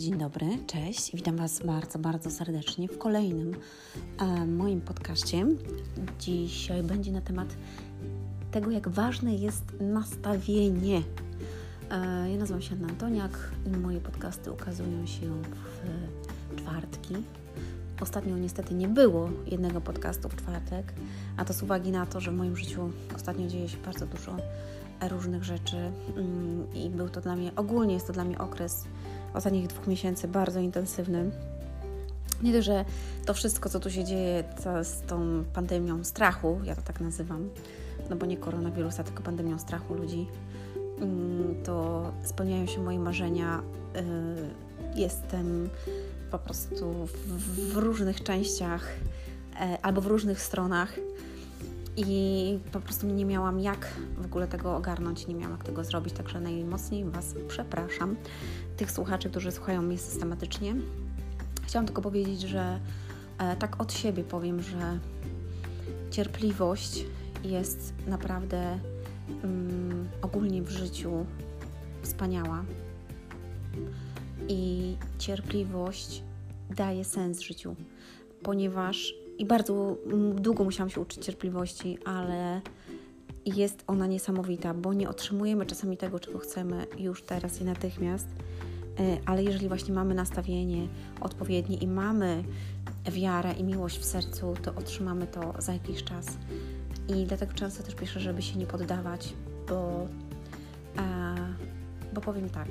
dzień dobry, cześć. Witam Was bardzo, bardzo serdecznie w kolejnym e, moim podcaście. Dzisiaj będzie na temat tego, jak ważne jest nastawienie. E, ja nazywam się Anna Antoniak i moje podcasty ukazują się w czwartki. Ostatnio niestety nie było jednego podcastu w czwartek, a to z uwagi na to, że w moim życiu ostatnio dzieje się bardzo dużo różnych rzeczy mm, i był to dla mnie, ogólnie jest to dla mnie okres ostatnich dwóch miesięcy bardzo intensywny. Nie dość, że to wszystko, co tu się dzieje z tą pandemią strachu, ja to tak nazywam, no bo nie koronawirusa, tylko pandemią strachu ludzi, mm, to spełniają się moje marzenia. Y, jestem po prostu w różnych częściach e, albo w różnych stronach i po prostu nie miałam jak w ogóle tego ogarnąć, nie miałam jak tego zrobić, także najmocniej Was przepraszam, tych słuchaczy, którzy słuchają mnie systematycznie. Chciałam tylko powiedzieć, że e, tak od siebie powiem, że cierpliwość jest naprawdę mm, ogólnie w życiu wspaniała i cierpliwość daje sens życiu, ponieważ i bardzo długo musiałam się uczyć cierpliwości, ale jest ona niesamowita, bo nie otrzymujemy czasami tego, czego chcemy już teraz i natychmiast, e, ale jeżeli właśnie mamy nastawienie odpowiednie i mamy wiarę i miłość w sercu, to otrzymamy to za jakiś czas. I dlatego często też piszę, żeby się nie poddawać, bo, e, bo powiem tak.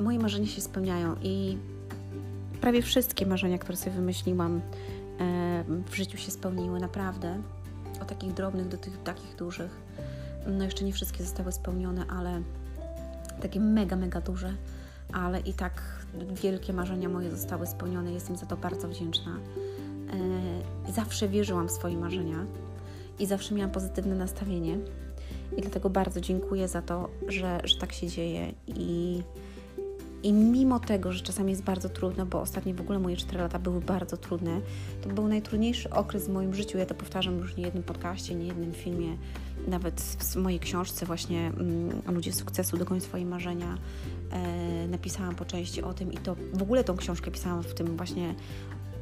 Moje marzenia się spełniają i prawie wszystkie marzenia, które sobie wymyśliłam e, w życiu się spełniły, naprawdę. Od takich drobnych do tych takich dużych. No jeszcze nie wszystkie zostały spełnione, ale takie mega, mega duże, ale i tak wielkie marzenia moje zostały spełnione. Jestem za to bardzo wdzięczna. E, zawsze wierzyłam w swoje marzenia i zawsze miałam pozytywne nastawienie. I dlatego bardzo dziękuję za to, że, że tak się dzieje. I i mimo tego, że czasami jest bardzo trudno, bo ostatnie w ogóle moje 4 lata były bardzo trudne, to był najtrudniejszy okres w moim życiu. Ja to powtarzam już nie jednym podcaście, nie jednym filmie, nawet w mojej książce właśnie mm, Ludzie sukcesu, dogoń swoje marzenia. E, napisałam po części o tym i to w ogóle tą książkę pisałam w tym właśnie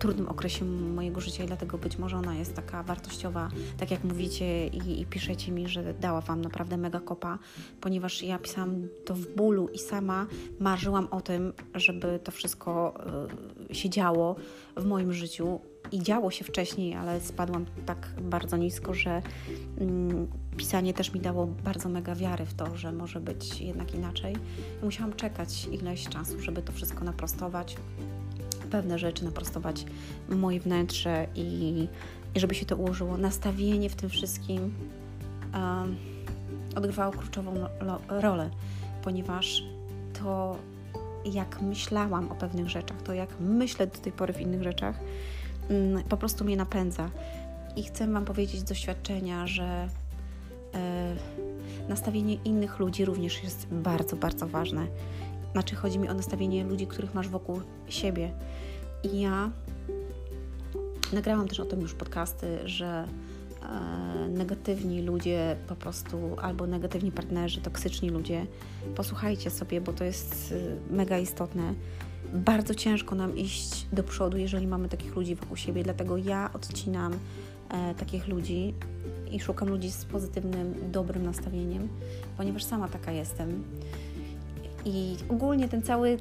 trudnym okresie mojego życia i dlatego być może ona jest taka wartościowa, tak jak mówicie i, i piszecie mi, że dała Wam naprawdę mega kopa, ponieważ ja pisałam to w bólu i sama marzyłam o tym, żeby to wszystko y, się działo w moim życiu i działo się wcześniej, ale spadłam tak bardzo nisko, że mm, pisanie też mi dało bardzo mega wiary w to, że może być jednak inaczej. musiałam czekać ileś czasu, żeby to wszystko naprostować, pewne rzeczy, naprostować moje wnętrze i, i żeby się to ułożyło. Nastawienie w tym wszystkim um, odgrywało kluczową rolę, ponieważ to, jak myślałam o pewnych rzeczach, to jak myślę do tej pory w innych rzeczach, um, po prostu mnie napędza. I chcę Wam powiedzieć z doświadczenia, że e, nastawienie innych ludzi również jest bardzo, bardzo ważne. Znaczy, chodzi mi o nastawienie ludzi, których masz wokół siebie. I ja nagrałam też o tym już podcasty, że e, negatywni ludzie po prostu, albo negatywni partnerzy, toksyczni ludzie, posłuchajcie sobie, bo to jest e, mega istotne. Bardzo ciężko nam iść do przodu, jeżeli mamy takich ludzi wokół siebie, dlatego ja odcinam e, takich ludzi i szukam ludzi z pozytywnym, dobrym nastawieniem, ponieważ sama taka jestem. I ogólnie ten cały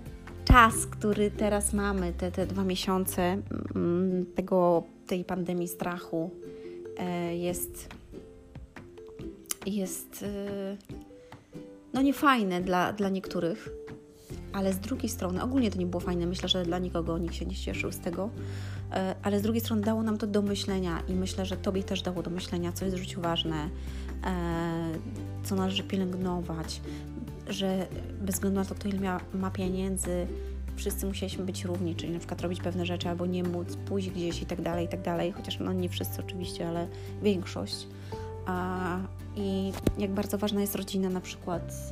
czas, który teraz mamy, te, te dwa miesiące mm, tego, tej pandemii strachu, e, jest, jest e, no niefajne dla, dla niektórych, ale z drugiej strony, ogólnie to nie było fajne, myślę, że dla nikogo nikt się nie cieszył z tego, e, ale z drugiej strony dało nam to do myślenia i myślę, że Tobie też dało do myślenia, co jest w życiu ważne, co należy pielęgnować, że bez względu na to, kto ile ma, pieniędzy, wszyscy musieliśmy być równi, czyli na przykład robić pewne rzeczy albo nie móc pójść gdzieś i tak dalej, i tak dalej, chociaż no nie wszyscy oczywiście, ale większość. A, I jak bardzo ważna jest rodzina, na przykład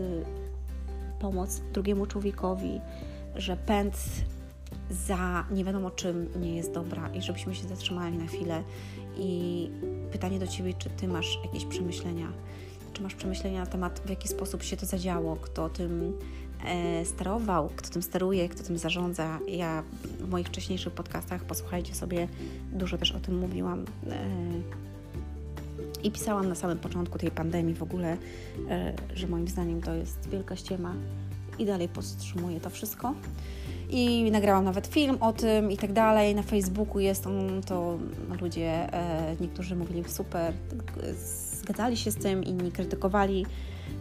pomoc drugiemu człowiekowi, że pęd za nie wiadomo czym nie jest dobra i żebyśmy się zatrzymali na chwilę. I pytanie do Ciebie, czy Ty masz jakieś przemyślenia? Czy masz przemyślenia na temat, w jaki sposób się to zadziało, kto tym e, sterował, kto tym steruje, kto tym zarządza. Ja w moich wcześniejszych podcastach, posłuchajcie sobie, dużo też o tym mówiłam. E, I pisałam na samym początku tej pandemii w ogóle, e, że moim zdaniem to jest wielka ściema i dalej podtrzymuję to wszystko. I nagrałam nawet film o tym i tak dalej. Na Facebooku jest on, to ludzie, niektórzy mówili super, zgadzali się z tym, inni krytykowali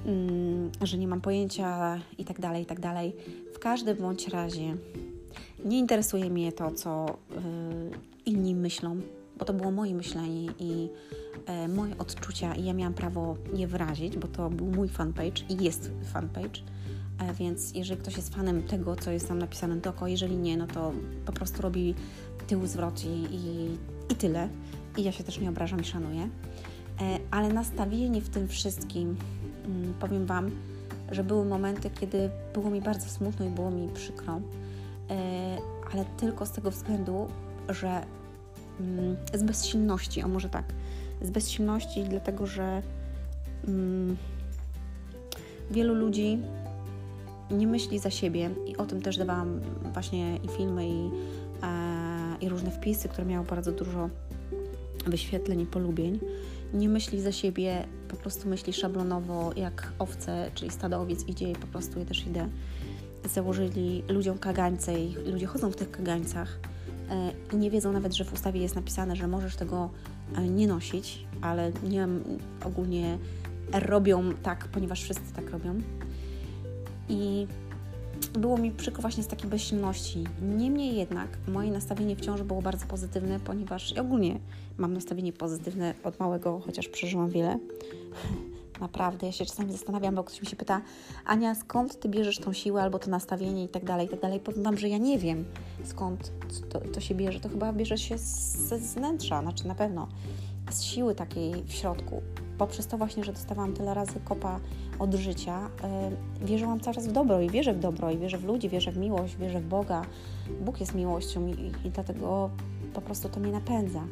Mm, że nie mam pojęcia i tak dalej, i tak dalej. W każdym bądź razie nie interesuje mnie to, co y, inni myślą, bo to było moje myślenie i e, moje odczucia i ja miałam prawo je wyrazić, bo to był mój fanpage i jest fanpage. E, więc jeżeli ktoś jest fanem tego, co jest tam napisane dookoła, jeżeli nie, no to po prostu robi tył zwrot i, i, i tyle. I ja się też nie obrażam i szanuję. E, ale nastawienie w tym wszystkim Mm, powiem Wam, że były momenty, kiedy było mi bardzo smutno i było mi przykro, e, ale tylko z tego względu, że mm, z bezsilności, o może tak, z bezsilności, dlatego że mm, wielu ludzi nie myśli za siebie i o tym też dawałam właśnie i filmy i, e, i różne wpisy, które miały bardzo dużo wyświetleń i polubień nie myśli za siebie, po prostu myśli szablonowo jak owce, czyli stado owiec idzie i po prostu ja też idę. Założyli ludziom kagańce i ludzie chodzą w tych kagańcach e, i nie wiedzą nawet, że w ustawie jest napisane, że możesz tego e, nie nosić, ale nie ogólnie robią tak, ponieważ wszyscy tak robią. I było mi przykro właśnie z takiej bezsilności. Niemniej jednak moje nastawienie wciąż było bardzo pozytywne, ponieważ ja ogólnie mam nastawienie pozytywne od małego, chociaż przeżyłam wiele. Naprawdę, ja się czasami zastanawiam, bo ktoś mi się pyta, Ania, skąd ty bierzesz tą siłę albo to nastawienie i tak dalej, i tak dalej. Powiem Wam, że ja nie wiem, skąd to, to się bierze. To chyba bierze się ze wnętrza, znaczy na pewno z siły takiej w środku. Poprzez to właśnie, że dostawałam tyle razy kopa od życia, yy, wierzyłam coraz w dobro i wierzę w dobro i wierzę w ludzi, wierzę w miłość, wierzę w Boga. Bóg jest miłością i, i dlatego po prostu to mnie napędza.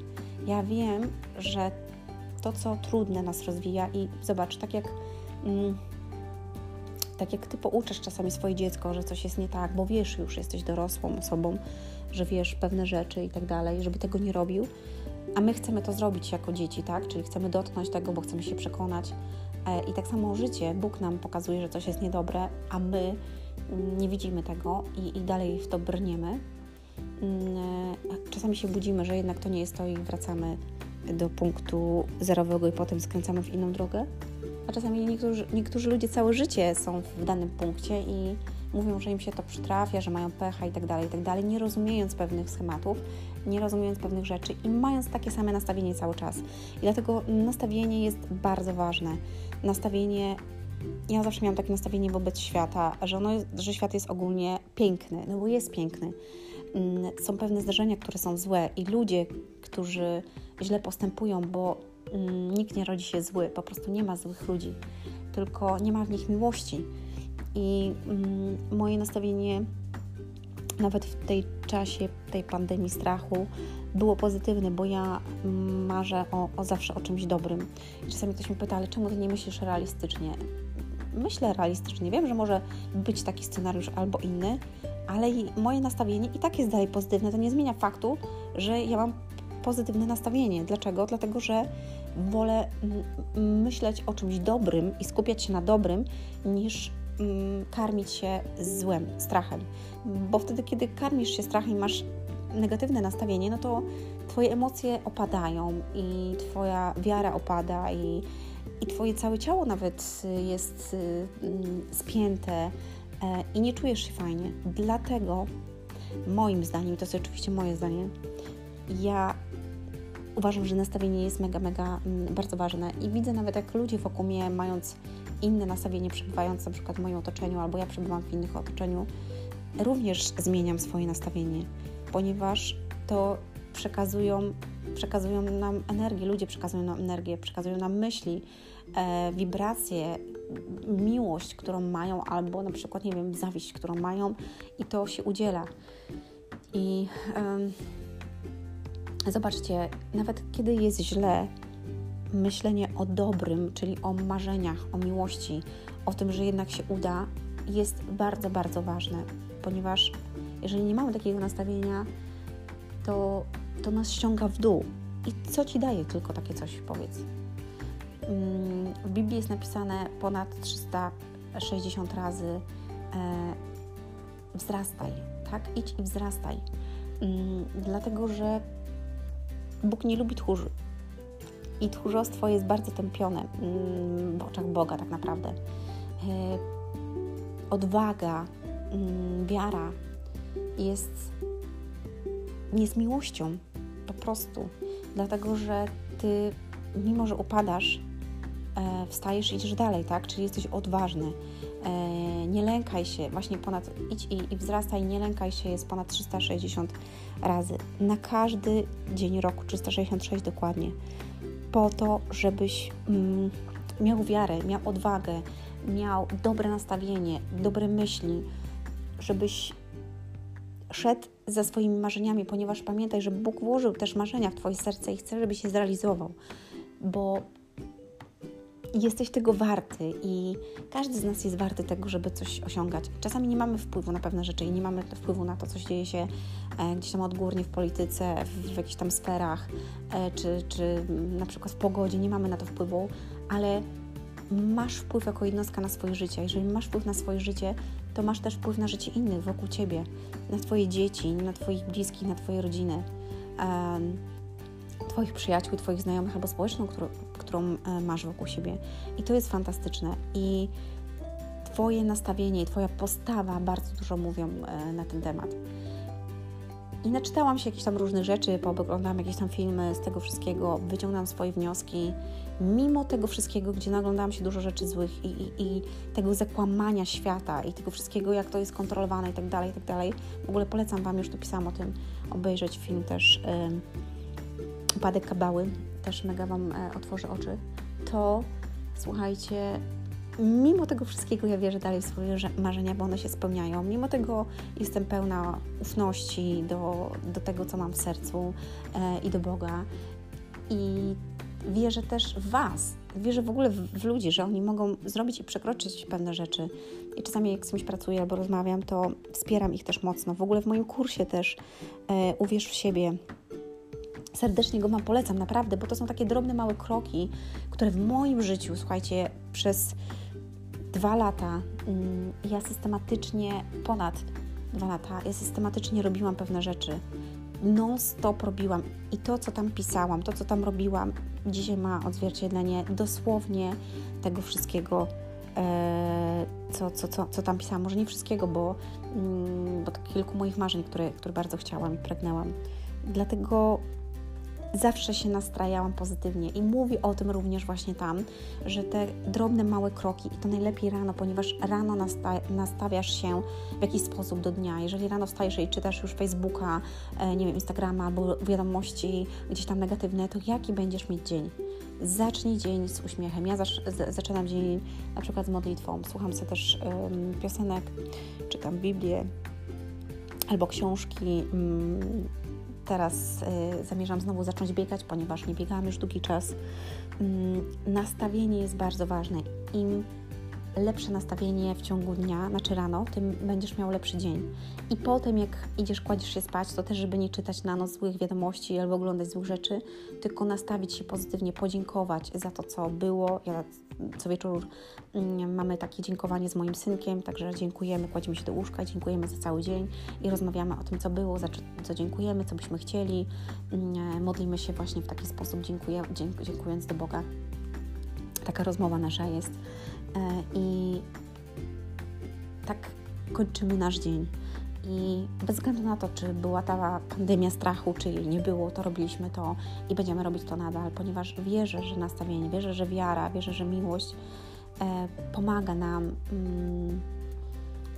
Ja wiem, że to, co trudne nas rozwija i zobacz, tak jak... Mm, tak jak ty pouczasz czasami swoje dziecko, że coś jest nie tak, bo wiesz już, jesteś dorosłą osobą, że wiesz pewne rzeczy i tak dalej, żeby tego nie robił, a my chcemy to zrobić jako dzieci, tak? Czyli chcemy dotknąć tego, bo chcemy się przekonać. E, I tak samo życie, Bóg nam pokazuje, że coś jest niedobre, a my nie widzimy tego i, i dalej w to brniemy. Mm, e, czasami się budzimy, że jednak to nie jest to i wracamy do punktu zerowego i potem skręcamy w inną drogę. A czasami niektórzy, niektórzy ludzie całe życie są w danym punkcie i mówią, że im się to przytrafia, że mają pecha i tak dalej, i tak nie rozumiejąc pewnych schematów, nie rozumiejąc pewnych rzeczy i mając takie same nastawienie cały czas. I dlatego nastawienie jest bardzo ważne. Nastawienie ja zawsze miałam takie nastawienie wobec świata, że, ono, że świat jest ogólnie piękny, no bo jest piękny. Mm, są pewne zdarzenia, które są złe i ludzie, którzy źle postępują, bo mm, nikt nie rodzi się zły, po prostu nie ma złych ludzi, tylko nie ma w nich miłości. I mm, moje nastawienie nawet w tej czasie tej pandemii strachu było pozytywne, bo ja marzę o, o zawsze o czymś dobrym. Czasami ktoś mi pyta, ale czemu ty nie myślisz realistycznie? Myślę realistycznie. Wiem, że może być taki scenariusz albo inny, ale moje nastawienie i tak jest dalej pozytywne. To nie zmienia faktu, że ja mam pozytywne nastawienie. Dlaczego? Dlatego, że wolę myśleć o czymś dobrym i skupiać się na dobrym, niż Mm, karmić się złem, strachem. Bo wtedy, kiedy karmisz się strachem i masz negatywne nastawienie, no to Twoje emocje opadają i Twoja wiara opada i, i Twoje całe ciało nawet jest mm, spięte e, i nie czujesz się fajnie. Dlatego, moim zdaniem, to jest oczywiście moje zdanie, ja uważam, że nastawienie jest mega, mega mm, bardzo ważne i widzę nawet jak ludzie wokół mnie mając inne nastawienie, przebywając na przykład w moim otoczeniu, albo ja przebywam w innych otoczeniu, również zmieniam swoje nastawienie, ponieważ to przekazują, przekazują nam energię, ludzie przekazują nam energię, przekazują nam myśli, e, wibracje, miłość, którą mają, albo na przykład, nie wiem, zawiść, którą mają i to się udziela. I zobaczcie, nawet kiedy jest źle, myślenie o dobrym, czyli o marzeniach, o miłości, o tym, że jednak się uda, jest bardzo, bardzo ważne, ponieważ jeżeli nie mamy takiego nastawienia, to, to nas ściąga w dół. I co ci daje tylko takie coś, powiedz? Mm, w Biblii jest napisane ponad 360 razy e, wzrastaj, tak? Idź i wzrastaj. Mm, dlatego, że Bóg nie lubi tchórzy. I tchórzostwo jest bardzo tępione w oczach Boga tak naprawdę. E, odwaga, wiara jest, z miłością, po prostu. Dlatego, że Ty, mimo że upadasz, e, wstajesz i idziesz dalej, tak? Czyli jesteś odważny. E, nie lękaj się, właśnie ponad, idź i, i wzrastaj, nie lękaj się, jest ponad 360 razy. Na każdy dzień roku, 366 dokładnie. Po to, żebyś mm, miał wiarę, miał odwagę, miał dobre nastawienie, dobre myśli, żebyś szedł za swoimi marzeniami, ponieważ pamiętaj, że Bóg włożył też marzenia w Twoje serce i chce, żebyś je zrealizował, bo jesteś tego warty i każdy z nas jest warty tego, żeby coś osiągać. Czasami nie mamy wpływu na pewne rzeczy i nie mamy wpływu na to, co dzieje się gdzieś tam odgórnie w polityce, w, w jakichś tam sferach, e, czy, czy na przykład w pogodzie, nie mamy na to wpływu, ale masz wpływ jako jednostka na swoje życie. Jeżeli masz wpływ na swoje życie, to masz też wpływ na życie innych wokół ciebie, na twoje dzieci, na twoich bliskich, na twoje rodziny, twoich przyjaciół, twoich znajomych albo społeczną, którą, którą e, masz wokół siebie. I to jest fantastyczne. I twoje nastawienie i twoja postawa bardzo dużo mówią e, na ten temat. I naczytałam się jakieś tam różnych rzeczy, pooglądałam jakieś tam filmy z tego wszystkiego, wyciągnęłam swoje wnioski. Mimo tego wszystkiego, gdzie naglądałam się dużo rzeczy złych i, i, i tego zakłamania świata i tego wszystkiego, jak to jest kontrolowane i tak dalej, i tak dalej. W ogóle polecam Wam, już tu pisałam o tym, obejrzeć film też yy, Upadek Kabały, też mega Wam e, otworzy oczy. To, słuchajcie, mimo tego wszystkiego ja wierzę dalej w swoje marzenia, bo one się spełniają. Mimo tego jestem pełna ufności do, do tego, co mam w sercu e, i do Boga. I wierzę też w Was. Wierzę w ogóle w, w, ludzi, że oni mogą zrobić i przekroczyć pewne rzeczy. I czasami jak z kimś pracuję albo rozmawiam, to wspieram ich też mocno. W ogóle w moim kursie też e, Uwierz w siebie serdecznie go Wam polecam, naprawdę, bo to są takie drobne, małe kroki, które w moim życiu, słuchajcie, przez dwa lata mm, ja systematycznie, ponad dwa lata, ja systematycznie robiłam pewne rzeczy. Non-stop robiłam i to, co tam pisałam, to, co tam robiłam, dzisiaj ma odzwierciedlenie dosłownie tego wszystkiego, e, co, co, co, co tam pisałam. Może nie wszystkiego, bo, mm, bo to kilku moich marzeń, które, które bardzo chciałam i pragnęłam. Dlatego zawsze się nastrajałam pozytywnie i mówi o tym również właśnie tam, że te drobne, małe kroki i to najlepiej rano, ponieważ rano nasta nastawiasz się w jakiś sposób do dnia. Jeżeli rano wstajesz i czytasz już Facebooka, e, nie wiem, Instagrama albo wiadomości gdzieś tam negatywne, to jaki będziesz mieć dzień? Zacznij dzień z uśmiechem. Ja zaczynam dzień na przykład z modlitwą. Słucham sobie też piosenek, czytam Biblię albo książki. Um, Teraz y, zamierzam znowu zacząć biegać, ponieważ nie biegałam już długi czas. Mm, nastawienie jest bardzo ważne. Im lepsze nastawienie w ciągu dnia, znaczy rano, tym będziesz miał lepszy dzień. I potem, jak idziesz, kładziesz się spać, to też, żeby nie czytać na noc złych wiadomości albo oglądać złych rzeczy, tylko nastawić się pozytywnie, podziękować za to, co było. Co wieczór mm, mamy takie dziękowanie z moim synkiem, także dziękujemy, kładziemy się do łóżka, dziękujemy za cały dzień i rozmawiamy o tym, co było, za co dziękujemy, co byśmy chcieli. Mm, modlimy się właśnie w taki sposób, dziękuję, dziękując do Boga. Taka rozmowa nasza jest. E, I tak kończymy nasz dzień. I bez względu na to, czy była ta pandemia strachu, czy jej nie było, to robiliśmy to i będziemy robić to nadal, ponieważ wierzę, że nastawienie, wierzę, że wiara, wierzę, że miłość e, pomaga nam mm,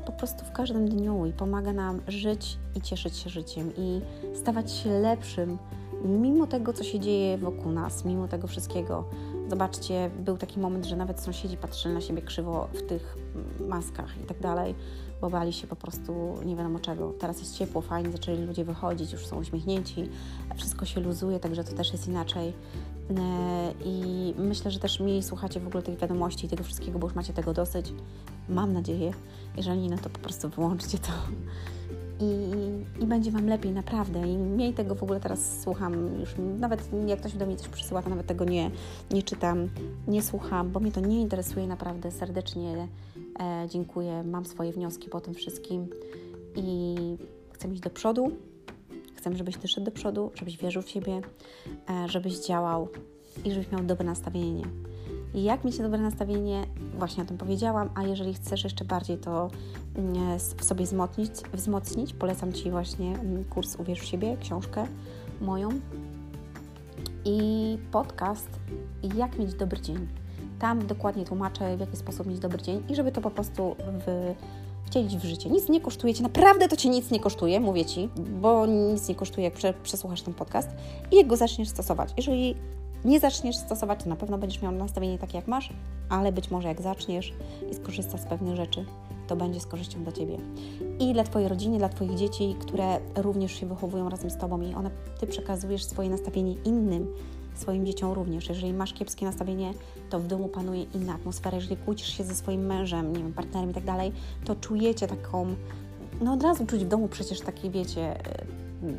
po prostu w każdym dniu i pomaga nam żyć i cieszyć się życiem i stawać się lepszym mimo tego, co się dzieje wokół nas, mimo tego wszystkiego. Zobaczcie, był taki moment, że nawet sąsiedzi patrzyli na siebie krzywo w tych maskach i tak dalej, bo bali się po prostu nie wiadomo czego. Teraz jest ciepło, fajnie, zaczęli ludzie wychodzić, już są uśmiechnięci, wszystko się luzuje, także to też jest inaczej. I myślę, że też mniej słuchacie w ogóle tych wiadomości i tego wszystkiego, bo już macie tego dosyć. Mam nadzieję. Jeżeli nie, no to po prostu wyłączcie to i, i będzie Wam lepiej, naprawdę. I mniej tego w ogóle teraz słucham, już nawet jak ktoś do mnie coś przysyła, to nawet tego nie, nie czytam, nie słucham, bo mnie to nie interesuje naprawdę. Serdecznie e, dziękuję, mam swoje wnioski po tym wszystkim i chcę iść do przodu. Chcę, żebyś Ty szedł do przodu, żebyś wierzył w siebie, e, żebyś działał i żebyś miał dobre nastawienie. I jak mieć dobre nastawienie, właśnie o tym powiedziałam, a jeżeli chcesz jeszcze bardziej to mm, w sobie wzmocnić, wzmocnić polecam Ci właśnie mm, kurs Uwierz w siebie, książkę moją i podcast Jak mieć dobry dzień. Tam dokładnie tłumaczę, w jaki sposób mieć dobry dzień i żeby to po prostu w, wcielić w życie. Nic nie kosztuje Cię, naprawdę to Cię nic nie kosztuje, mówię Ci, bo nic nie kosztuje, jak prze, przesłuchasz ten podcast i jak go zaczniesz stosować. Jeżeli nie zaczniesz stosować, to na pewno będziesz miał nastawienie takie, jak masz, ale być może jak zaczniesz i skorzystasz z pewnych rzeczy, to będzie z korzyścią dla Ciebie. I dla Twojej rodziny, dla Twoich dzieci, które również się wychowują razem z Tobą i one, Ty przekazujesz swoje nastawienie innym, swoim dzieciom również. Jeżeli masz kiepskie nastawienie, to w domu panuje inna atmosfera. Jeżeli kłócisz się ze swoim mężem, nie wiem, partnerem i tak dalej, to czujecie taką, no od razu czuć w domu przecież taki, wiecie,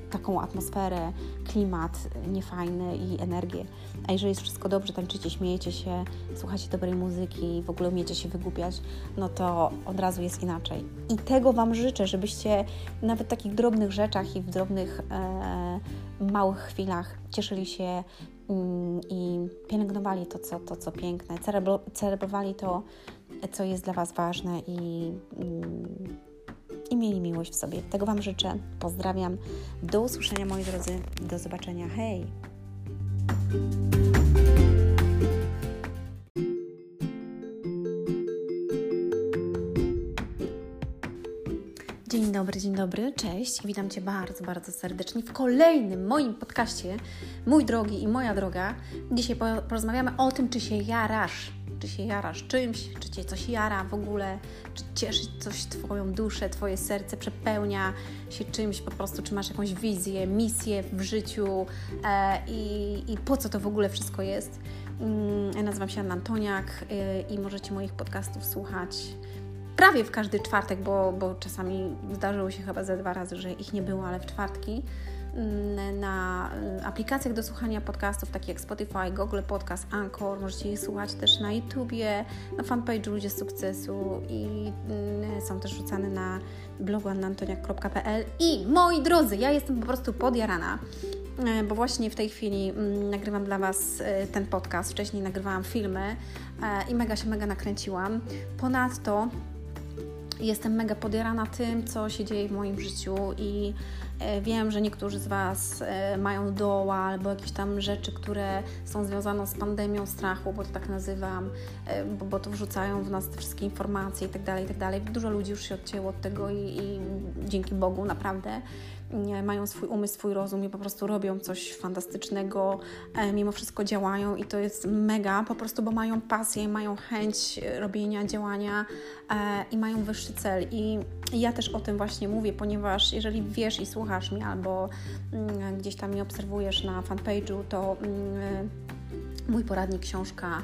taką atmosferę, klimat niefajny i energię. A jeżeli jest wszystko dobrze, tańczycie, śmiejecie się, słuchacie dobrej muzyki, w ogóle umiecie się wygłupiać, no to od razu jest inaczej. I tego Wam życzę, żebyście nawet w takich drobnych rzeczach i w drobnych, e, małych chwilach cieszyli się i pielęgnowali to, co, to, co piękne, celebrowali to, co jest dla Was ważne i mm, i mieli miłość w sobie. Tego Wam życzę. Pozdrawiam. Do usłyszenia, moi drodzy. Do zobaczenia. Hej! Dzień dobry, cześć. Witam Cię bardzo, bardzo serdecznie w kolejnym moim podcaście, mój drogi i moja droga. Dzisiaj porozmawiamy o tym, czy się jarasz czy się jarasz czymś, czy Cię coś jara w ogóle, czy cieszy coś Twoją duszę, Twoje serce przepełnia się czymś po prostu, czy masz jakąś wizję, misję w życiu e, i, i po co to w ogóle wszystko jest. Mm, ja nazywam się Anna Antoniak e, i możecie moich podcastów słuchać prawie w każdy czwartek, bo, bo czasami zdarzyło się chyba ze dwa razy, że ich nie było, ale w czwartki. Mm, na y, aplikacjach do słuchania podcastów, takich jak Spotify, Google Podcast, Anchor. Możecie je słuchać też na YouTubie, na fanpage Ludzie Sukcesu i mm, są też rzucane na blogu annantoniak.pl. I moi drodzy, ja jestem po prostu podjarana y, bo właśnie w tej chwili mm, nagrywam dla Was y, ten podcast. Wcześniej nagrywałam filmy i mega się mega nakręciłam. Ponadto jestem mega podjarana tym, co się dzieje w moim życiu i E, wiem, że niektórzy z Was e, mają doła albo jakieś tam rzeczy, które są związane z pandemią strachu, bo to tak nazywam, e, bo, bo to wrzucają w nas te wszystkie informacje i tak dalej, i tak. Dużo ludzi już się odcięło od tego i, i dzięki Bogu naprawdę mają swój umysł, swój rozum i po prostu robią coś fantastycznego, mimo wszystko działają i to jest mega, po prostu, bo mają pasję, mają chęć robienia, działania i mają wyższy cel. I ja też o tym właśnie mówię, ponieważ jeżeli wiesz i słuchasz mnie albo mm, gdzieś tam mnie obserwujesz na fanpage'u, to mm, mój poradnik, książka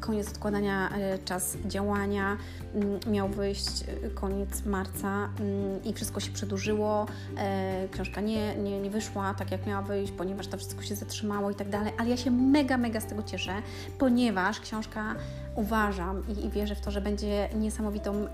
Koniec odkładania, e, czas działania mm, miał wyjść e, koniec marca i wszystko się przedłużyło. E, książka nie, nie, nie wyszła tak, jak miała wyjść, ponieważ to wszystko się zatrzymało i tak dalej, ale ja się mega, mega z tego cieszę, ponieważ książka uważam i, i wierzę w to, że będzie niesamowitą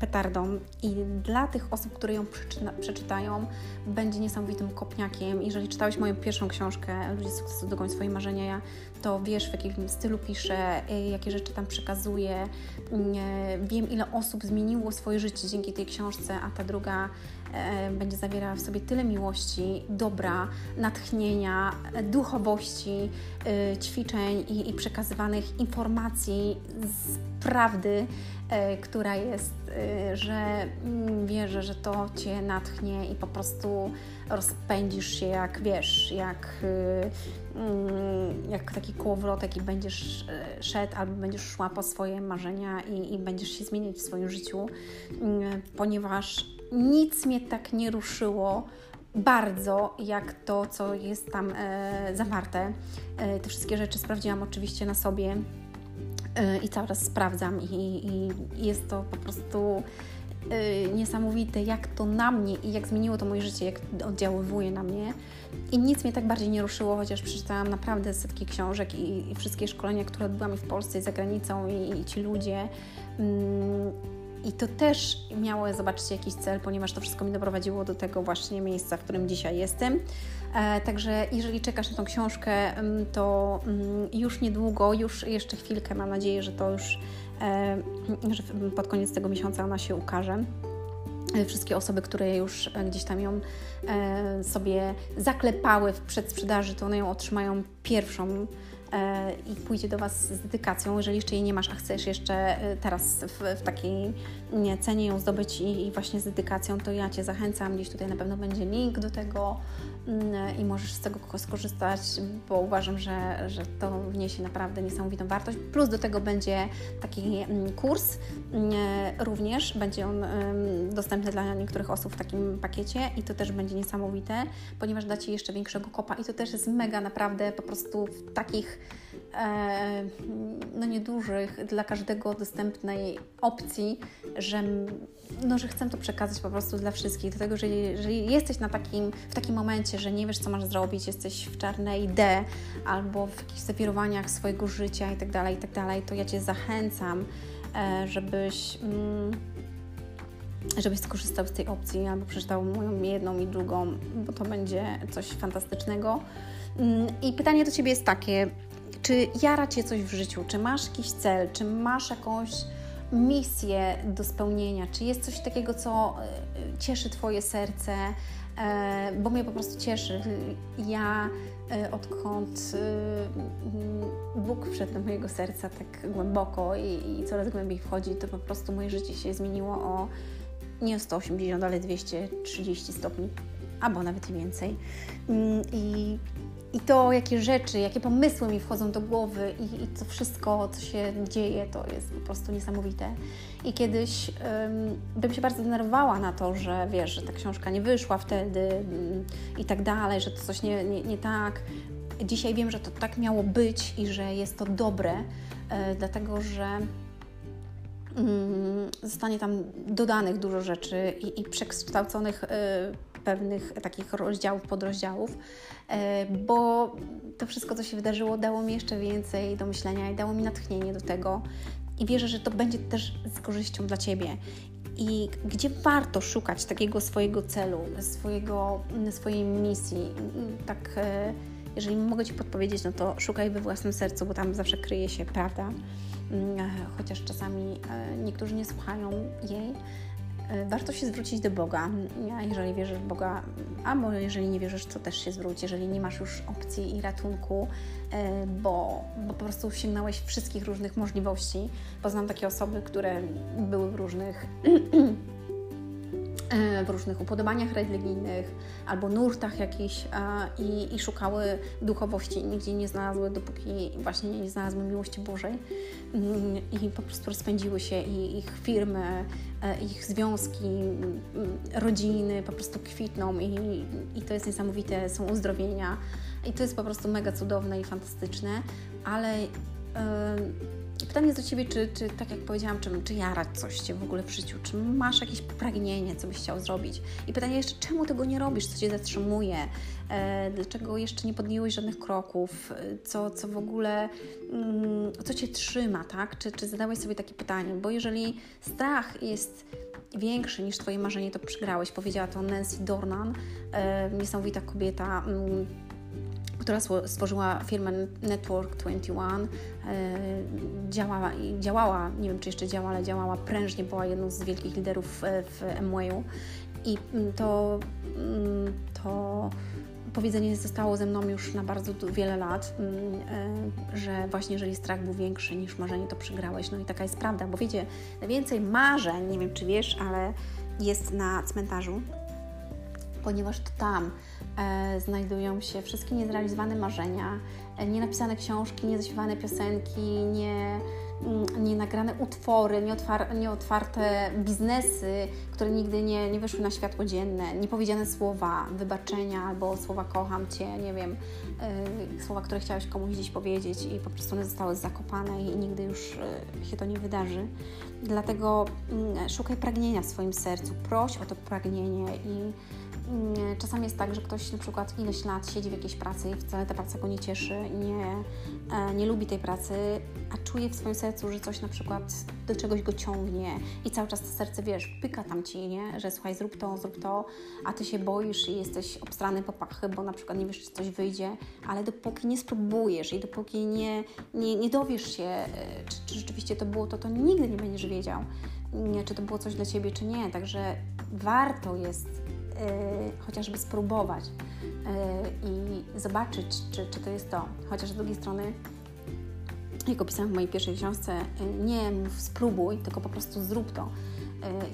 petardą i dla tych osób, które ją przeczyta, przeczytają, będzie niesamowitym kopniakiem. Jeżeli czytałeś moją pierwszą książkę Ludzie sukcesu dogoń swoje marzenia, to wiesz w jakim stylu piszę, e, jakie rzeczy tam przekazuję. E, wiem ile osób zmieniło swoje życie dzięki tej książce, a ta druga E, będzie zawierała w sobie tyle miłości, dobra, natchnienia, duchowości, e, ćwiczeń i, i przekazywanych informacji z prawdy, która jest, że mm, wierzę, że to Cię natchnie i po prostu rozpędzisz się jak, wiesz, jak, mm, jak taki kołowrotek i będziesz szedł albo będziesz szła po swoje marzenia i, i będziesz się zmieniać w swoim życiu, mm, ponieważ nic mnie tak nie ruszyło bardzo jak to, co jest tam e, zawarte. E, te wszystkie rzeczy sprawdziłam oczywiście na sobie e, i cały czas sprawdzam, i, i, i jest to po prostu Y, niesamowite, jak to na mnie i jak zmieniło to moje życie, jak oddziaływuje na mnie. I nic mnie tak bardziej nie ruszyło, chociaż przeczytałam naprawdę setki książek i, i wszystkie szkolenia, które odbyłam i w Polsce, i za granicą, i, i ci ludzie. Mm, I to też miało, zobaczcie, jakiś cel, ponieważ to wszystko mi doprowadziło do tego właśnie miejsca, w którym dzisiaj jestem. E, także jeżeli czekasz na tą książkę, mm, to mm, już niedługo, już jeszcze chwilkę, mam nadzieję, że to już E, że pod koniec tego miesiąca ona się ukaże e, wszystkie osoby, które już gdzieś tam ją sobie zaklepały w przedsprzedaży, to one ją otrzymają pierwszą i pójdzie do Was z dedykacją. Jeżeli jeszcze jej nie masz, a chcesz jeszcze teraz w, w takiej cenie ją zdobyć i, i, właśnie z dedykacją, to ja Cię zachęcam. Gdzieś tutaj na pewno będzie link do tego Mm, i możesz z tego skorzystać, bo uważam, że, że to wniesie naprawdę niesamowitą wartość. Plus do tego będzie taki mm, kurs, mm, również będzie on dostępny dla niektórych osób w takim pakiecie i to też będzie niesamowite, ponieważ da Ci jeszcze większego kopa i to też jest mega naprawdę po prostu w takich e, no niedużych, dla każdego dostępnej opcji, że, no, że chcę to przekazać po prostu dla wszystkich. Dlatego, że jeżeli jesteś na takim, w takim momencie, że nie wiesz, co masz zrobić, jesteś w czarnej D albo w jakichś zawirowaniach swojego życia itd., tak itd., tak to ja Cię zachęcam, e, żebyś... Mm, żebyś skorzystał z tej opcji albo przeczytał moją jedną i drugą, bo to będzie coś fantastycznego. Mm, I pytanie do Ciebie jest takie, czy jara Cię coś w życiu? Czy masz jakiś cel? Czy masz jakąś misję do spełnienia? Czy jest coś takiego, co e, cieszy Twoje serce? E, bo mnie po prostu cieszy. Ja e, odkąd Bóg wszedł do mojego serca tak głęboko i, i coraz głębiej wchodzi, to po prostu moje życie się zmieniło o nie 180, ale 230 stopni, albo nawet więcej. Mm, I i to, jakie rzeczy, jakie pomysły mi wchodzą do głowy i, i to wszystko, co się dzieje, to jest po prostu niesamowite. I kiedyś um, bym się bardzo denerwowała na to, że wiesz, że ta książka nie wyszła wtedy um, i tak dalej, że to coś nie, nie, nie tak. Dzisiaj wiem, że to tak miało być i że jest to dobre, e, dlatego że mm, zostanie tam dodanych dużo rzeczy i, i przekształconych e, pewnych takich rozdziałów, podrozdziałów, e, bo to wszystko, co się wydarzyło, dało mi jeszcze więcej do myślenia i dało mi natchnienie do tego. I wierzę, że to będzie też z korzyścią dla Ciebie. I gdzie warto szukać takiego swojego celu, swojego, swojej misji, tak e, jeżeli mogę Ci podpowiedzieć, no to szukaj we własnym sercu, bo tam zawsze kryje się prawda, mm, e, chociaż czasami niektórzy nie słuchają jej, warto się zwrócić do Boga. Jeżeli wierzysz w Boga, albo jeżeli nie wierzysz, to też się zwróć, jeżeli nie masz już opcji i ratunku, e, bo, bo po prostu sięgnąłeś wszystkich różnych możliwości. Poznam takie osoby, które były w różnych w różnych upodobaniach religijnych albo nurtach jakichś i, i szukały duchowości nigdzie nie znalazły, dopóki właśnie nie znalazły miłości Bożej. Mm, i po prostu rozpędziły się i ich firmy, e, ich związki, mm, rodziny po prostu kwitną i, i to jest niesamowite, są uzdrowienia. I to jest po prostu mega cudowne i fantastyczne, ale yy, Pytanie jest do Ciebie, czy, czy tak jak powiedziałam, czy, czy jarać coś Cię w ogóle w życiu, czy masz jakieś pragnienie, co byś chciał zrobić? I pytanie jeszcze, czemu tego nie robisz, co Cię zatrzymuje? E, dlaczego jeszcze nie podjęłeś żadnych kroków? Co, co w ogóle, mm, co Cię trzyma, tak? Czy, czy zadałeś sobie takie pytanie? Bo jeżeli strach jest większy niż Twoje marzenie, to przegrałeś. Powiedziała to Nancy Dornan, e, niesamowita kobieta, mm, która stworzyła firmę Network 21, e, działała, działała, nie wiem czy jeszcze działa, ale działała prężnie, była jedną z wielkich liderów e, w Amwayu i mm, to, mm, to powiedzenie zostało ze mną już na bardzo wiele lat, mm, e, że właśnie jeżeli strach był większy niż marzenie, to przegrałeś. No i taka jest prawda, bo wiecie, najwięcej marzeń, nie wiem czy wiesz, ale jest na cmentarzu, ponieważ to tam znajdują się wszystkie niezrealizowane marzenia, e, nienapisane książki, niezaśpiewane piosenki, nie, mm, nienagrane utwory, nieotwar nieotwarte biznesy, które nigdy nie, nie wyszły na światło dzienne, niepowiedziane słowa wybaczenia albo słowa kocham Cię, nie wiem, yy, słowa, które chciałeś komuś gdzieś powiedzieć i po prostu one zostały zakopane i nigdy już yy, się to nie wydarzy. Dlatego yy, szukaj pragnienia w swoim sercu, proś o to pragnienie i Mm, czasami jest tak, że ktoś na przykład ileś lat siedzi w jakiejś pracy i wcale ta praca go nie cieszy, nie, e, nie lubi tej pracy, a czuje w swoim sercu, że coś na przykład do czegoś go ciągnie i cały czas to serce, wiesz, pyka tam ci, nie? że słuchaj, zrób to, zrób to, a ty się boisz i jesteś obstrany po pachy, bo na przykład nie wiesz, czy coś wyjdzie, ale dopóki nie spróbujesz i dopóki nie, nie, nie dowiesz się, e, czy, czy rzeczywiście to było to, to nigdy nie będziesz wiedział, czy to było coś dla ciebie, czy nie. Także warto jest Y, chociażby spróbować y, i zobaczyć, czy, czy to jest to. Chociaż z drugiej strony, jak opisałam w mojej pierwszej książce, y, nie mów spróbuj, tylko po prostu zrób to.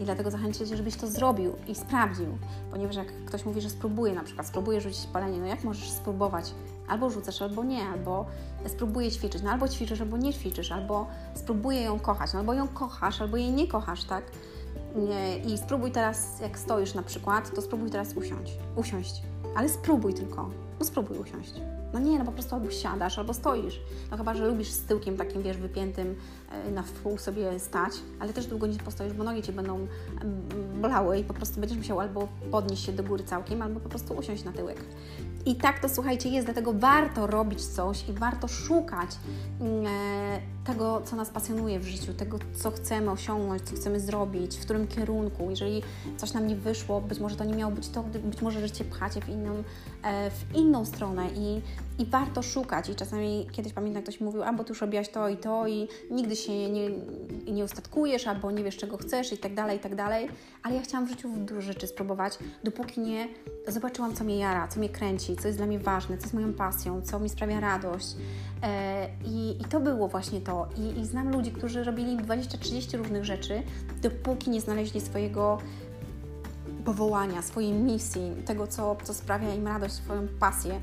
I dlatego zachęcę Cię, żebyś to zrobił i sprawdził, ponieważ jak ktoś mówi, że spróbuje, na przykład spróbuje rzucić palenie, no jak możesz spróbować? Albo rzucasz, albo nie, albo spróbuję ćwiczyć, no albo ćwiczysz, albo nie ćwiczysz, albo spróbuję ją kochać, no albo ją kochasz, albo jej nie kochasz, tak? I spróbuj teraz, jak stoisz na przykład, to spróbuj teraz usiąść. Usiąść. Ale spróbuj tylko. No spróbuj usiąść. No nie, no po prostu albo siadasz, albo stoisz. No chyba, że lubisz z tyłkiem takim, wiesz, wypiętym e, na wpół sobie stać, ale też długo nie postoisz, bo nogi Cię będą mm, bolały i po prostu będziesz musiał albo podnieść się do góry całkiem, albo po prostu usiąść na tyłek. I tak to słuchajcie jest, dlatego warto robić coś i warto szukać mm, e, tego, co nas pasjonuje w życiu, tego, co chcemy osiągnąć, co chcemy zrobić, w którym kierunku. Jeżeli coś nam nie wyszło, być może to nie miało być to, być może, że Cię pchacie w inną, e, w inną stronę i, i warto szukać. I czasami kiedyś pamiętam, ktoś mówił, albo Ty już robiłaś to i to i nigdy się nie, nie ustatkujesz, albo nie wiesz, czego chcesz i tak dalej, i tak dalej. Ale ja chciałam w życiu dużo rzeczy spróbować, dopóki nie zobaczyłam, co mnie jara, co mnie kręci, co jest dla mnie ważne, co jest moją pasją, co mi sprawia radość. E, I, i to było właśnie to. I, I znam ludzi, którzy robili 20-30 różnych rzeczy, dopóki nie znaleźli swojego powołania, swojej misji, tego, co, co sprawia im radość, swoją pasję.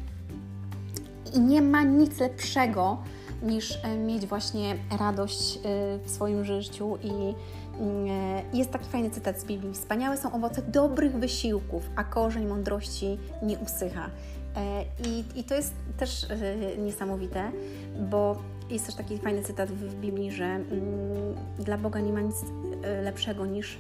I nie ma nic lepszego niż e, mieć właśnie radość e, w swoim życiu i jest taki fajny cytat z Biblii. Wspaniałe są owoce dobrych wysiłków, a korzeń mądrości nie usycha. I, i to jest też niesamowite, bo jest też taki fajny cytat w Biblii, że mm, dla Boga nie ma nic e, lepszego niż e,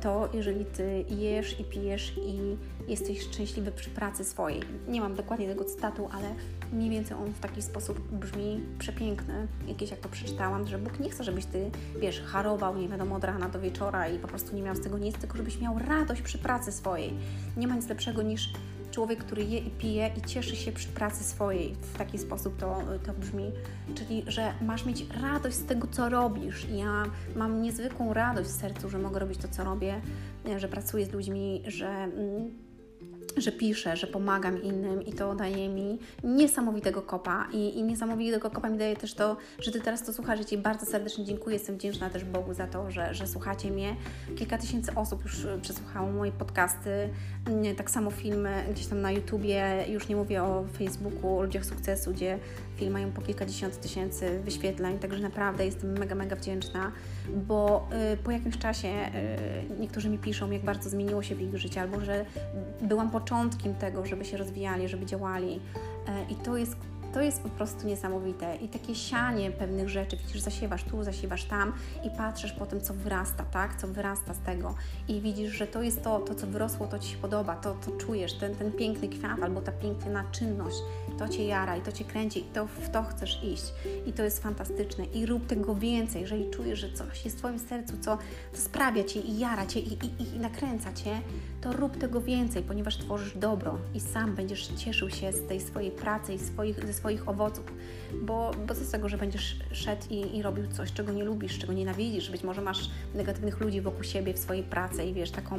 to, jeżeli ty jesz i pijesz i jesteś szczęśliwy przy pracy swojej. Nie mam dokładnie tego cytatu, ale mniej więcej on w taki sposób brzmi przepiękny. Jakieś jak to przeczytałam, że Bóg nie chce, żebyś ty, wiesz, harował nie wiadomo od rana do wieczora i po prostu nie miał z tego nic, tylko żebyś miał radość przy pracy swojej. Nie ma nic lepszego niż człowiek, który je i pije i cieszy się przy pracy swojej. W taki sposób to, to brzmi. Czyli, że masz mieć radość z tego, co robisz. Ja mam niezwykłą radość w sercu, że mogę robić to, co robię, że pracuję z ludźmi, że. Że piszę, że pomagam innym i to daje mi niesamowitego kopa. I, i niesamowitego kopa mi daje też to, że Ty teraz to słuchasz. I Ci bardzo serdecznie dziękuję, jestem wdzięczna też Bogu za to, że, że słuchacie mnie. Kilka tysięcy osób już przesłuchało moje podcasty, mm, tak samo filmy gdzieś tam na YouTubie, już nie mówię o Facebooku, o ludziach sukcesu, gdzie mają po kilkadziesiąt tysięcy wyświetleń, także naprawdę jestem mega, mega wdzięczna, bo y, po jakimś czasie y, niektórzy mi piszą, jak bardzo zmieniło się w ich życiu, albo że byłam początkiem tego, żeby się rozwijali, żeby działali. Y, I to jest to jest po prostu niesamowite. I takie sianie pewnych rzeczy, widzisz, zasiewasz tu, zasiewasz tam i patrzysz po tym, co wyrasta, tak? Co wyrasta z tego. I widzisz, że to jest to, to co wyrosło, to Ci się podoba, to, to czujesz, ten, ten piękny kwiat albo ta piękna czynność, to Cię jara i to Cię kręci i to, w to chcesz iść. I to jest fantastyczne. I rób tego więcej, jeżeli czujesz, że coś jest w Twoim sercu, co, co sprawia Cię i jara Cię i, i, i nakręca Cię, to rób tego więcej, ponieważ tworzysz dobro i sam będziesz cieszył się z tej swojej pracy i swoich, ze swoich owoców. Bo, bo co z tego, że będziesz szedł i, i robił coś, czego nie lubisz, czego nienawidzisz. Być może masz negatywnych ludzi wokół siebie w swojej pracy i wiesz, taką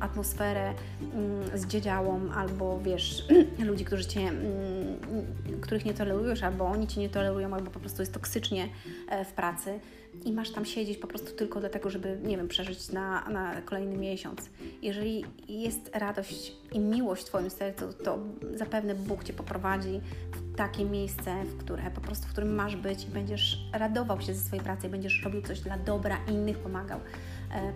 atmosferę mm, zdziedziałą, albo wiesz, ludzi, którzy cię, mm, których nie tolerujesz, albo oni cię nie tolerują, albo po prostu jest toksycznie e, w pracy i masz tam siedzieć po prostu tylko dlatego, żeby, nie wiem, przeżyć na, na kolejny miesiąc. Jeżeli jest radość i miłość w Twoim sercu, to zapewne Bóg Cię poprowadzi takie miejsce, w które po prostu, w którym masz być i będziesz radował się ze swojej pracy i będziesz robił coś dla dobra innych, pomagał,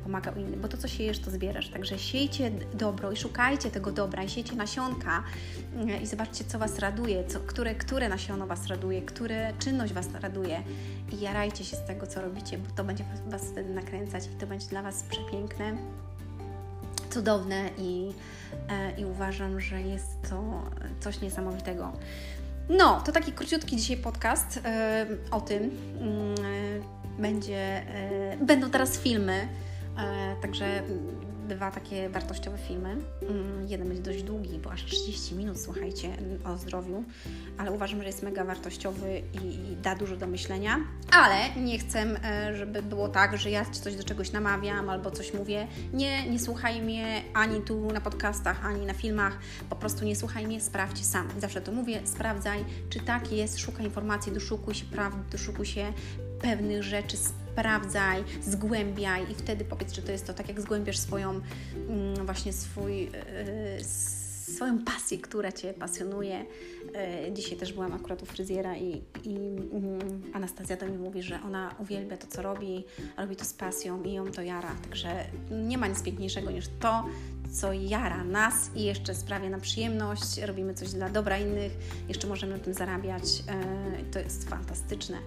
pomagał innym, bo to, co siejesz, to zbierasz. Także siejcie dobro i szukajcie tego dobra i siejcie nasionka e, i zobaczcie, co Was raduje, co, które, które nasiono Was raduje, które czynność Was raduje i jarajcie się z tego, co robicie, bo to będzie Was wtedy nakręcać i to będzie dla Was przepiękne cudowne i, e, i uważam, że jest to coś niesamowitego. No, to taki króciutki dzisiaj podcast e, o tym. E, będzie, będą teraz filmy, także dwa takie wartościowe filmy. Mm, jeden będzie dość długi, bo aż 30 minut, słuchajcie, o zdrowiu, ale uważam, że jest mega wartościowy i, da dużo do myślenia. Ale nie chcę, e, żeby było tak, że ja coś do czegoś namawiam albo coś mówię. Nie, nie słuchaj mnie ani tu na podcastach, ani na filmach. Po prostu nie słuchaj mnie, sprawdź sam. Zawsze to mówię, sprawdzaj, czy tak jest, szukaj informacji, doszukuj się prawdy, doszukuj się pewnych rzeczy, sprawdzaj, zgłębiaj i wtedy powiedz, czy to jest to, tak jak zgłębiasz swoją, mm, właśnie swój, e, swoją pasję, która Cię pasjonuje. E, dzisiaj też byłam akurat u fryzjera i, i mm, Anastazja do mnie mówi, że ona uwielbia to, co robi, robi to z pasją i ją to jara. Także nie ma nic piękniejszego niż to, co jara nas i jeszcze sprawia nam przyjemność, robimy coś dla dobra innych, jeszcze możemy na tym zarabiać. E, to jest fantastyczne.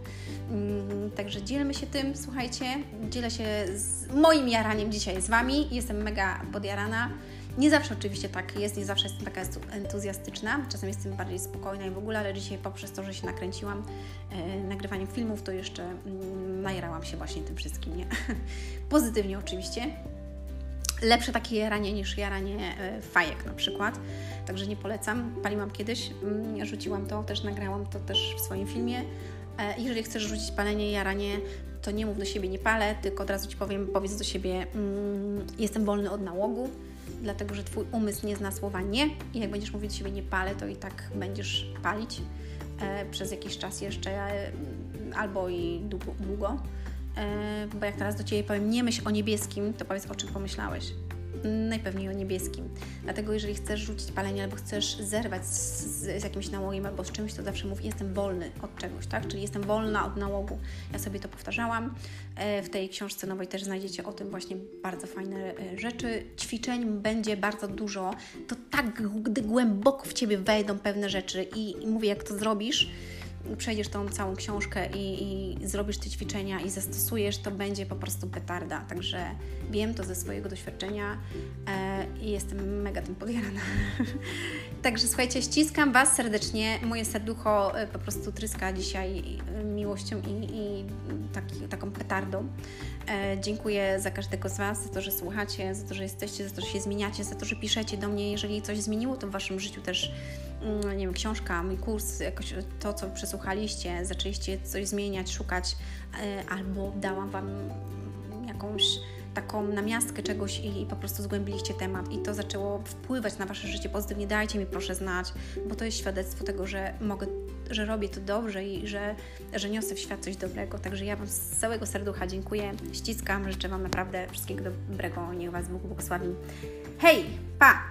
Mm, także dzielmy się tym, słuchajcie, dzielę się z moim jaraniem dzisiaj z Wami. Jestem mega podjarana. Nie zawsze oczywiście tak jest, nie zawsze jestem taka entuzjastyczna, czasem jestem bardziej spokojna i w ogóle, ale dzisiaj poprzez to, że się nakręciłam e, nagrywaniem filmów, to jeszcze mm, najerałam się właśnie tym wszystkim, nie? Pozytywnie oczywiście. Lepsze takie jaranie niż jaranie e, fajek na przykład, także nie polecam. Paliłam kiedyś, mm, rzuciłam to, też nagrałam to też w swoim filmie. E, jeżeli chcesz rzucić palenie jaranie, to nie mów do siebie nie palę, tylko od razu Ci powiem, powiedz do siebie mm, jestem wolny od nałogu, dlatego że Twój umysł nie zna słowa nie i jak będziesz mówić do siebie nie palę, to i tak będziesz palić e, przez jakiś czas jeszcze albo i długo. długo. E, bo jak teraz do Ciebie powiem nie myśl o niebieskim, to powiedz o czym pomyślałeś najpewniej o niebieskim. Dlatego jeżeli chcesz rzucić palenie albo chcesz zerwać z, z, jakimś nałogiem albo z czymś, to zawsze mów jestem wolny od czegoś, tak? Czyli jestem wolna od nałogu. Ja sobie to powtarzałam. E, w tej książce nowej też znajdziecie o tym właśnie bardzo fajne e, rzeczy. Ćwiczeń będzie bardzo dużo. To tak, gdy głęboko w Ciebie wejdą pewne rzeczy i, i mówię, jak to zrobisz, przejdziesz tą całą książkę i, i, zrobisz te ćwiczenia i zastosujesz, to będzie po prostu petarda. Także wiem to ze swojego doświadczenia e, i jestem mega tym podjarana. Także słuchajcie, ściskam Was serdecznie. Moje serducho e, po prostu tryska dzisiaj e, miłością i, i taki, taką petardą. E, dziękuję za każdego z Was, za to, że słuchacie, za to, że jesteście, za to, że się zmieniacie, za to, że piszecie do mnie. Jeżeli coś zmieniło to w Waszym życiu też nie wiem, książka, mój kurs, jakoś to, co przesłuchaliście, zaczęliście coś zmieniać, szukać, e, albo dałam Wam jakąś taką namiastkę czegoś i, i, po prostu zgłębiliście temat i to zaczęło wpływać na Wasze życie pozytywnie, dajcie mi proszę znać, bo to jest świadectwo tego, że mogę, że robię to dobrze i że, że niosę w świat coś dobrego. Także ja Wam z całego serducha dziękuję, ściskam, życzę Wam naprawdę wszystkiego dobrego, niech Was Bóg błogosławi. Hej, pa!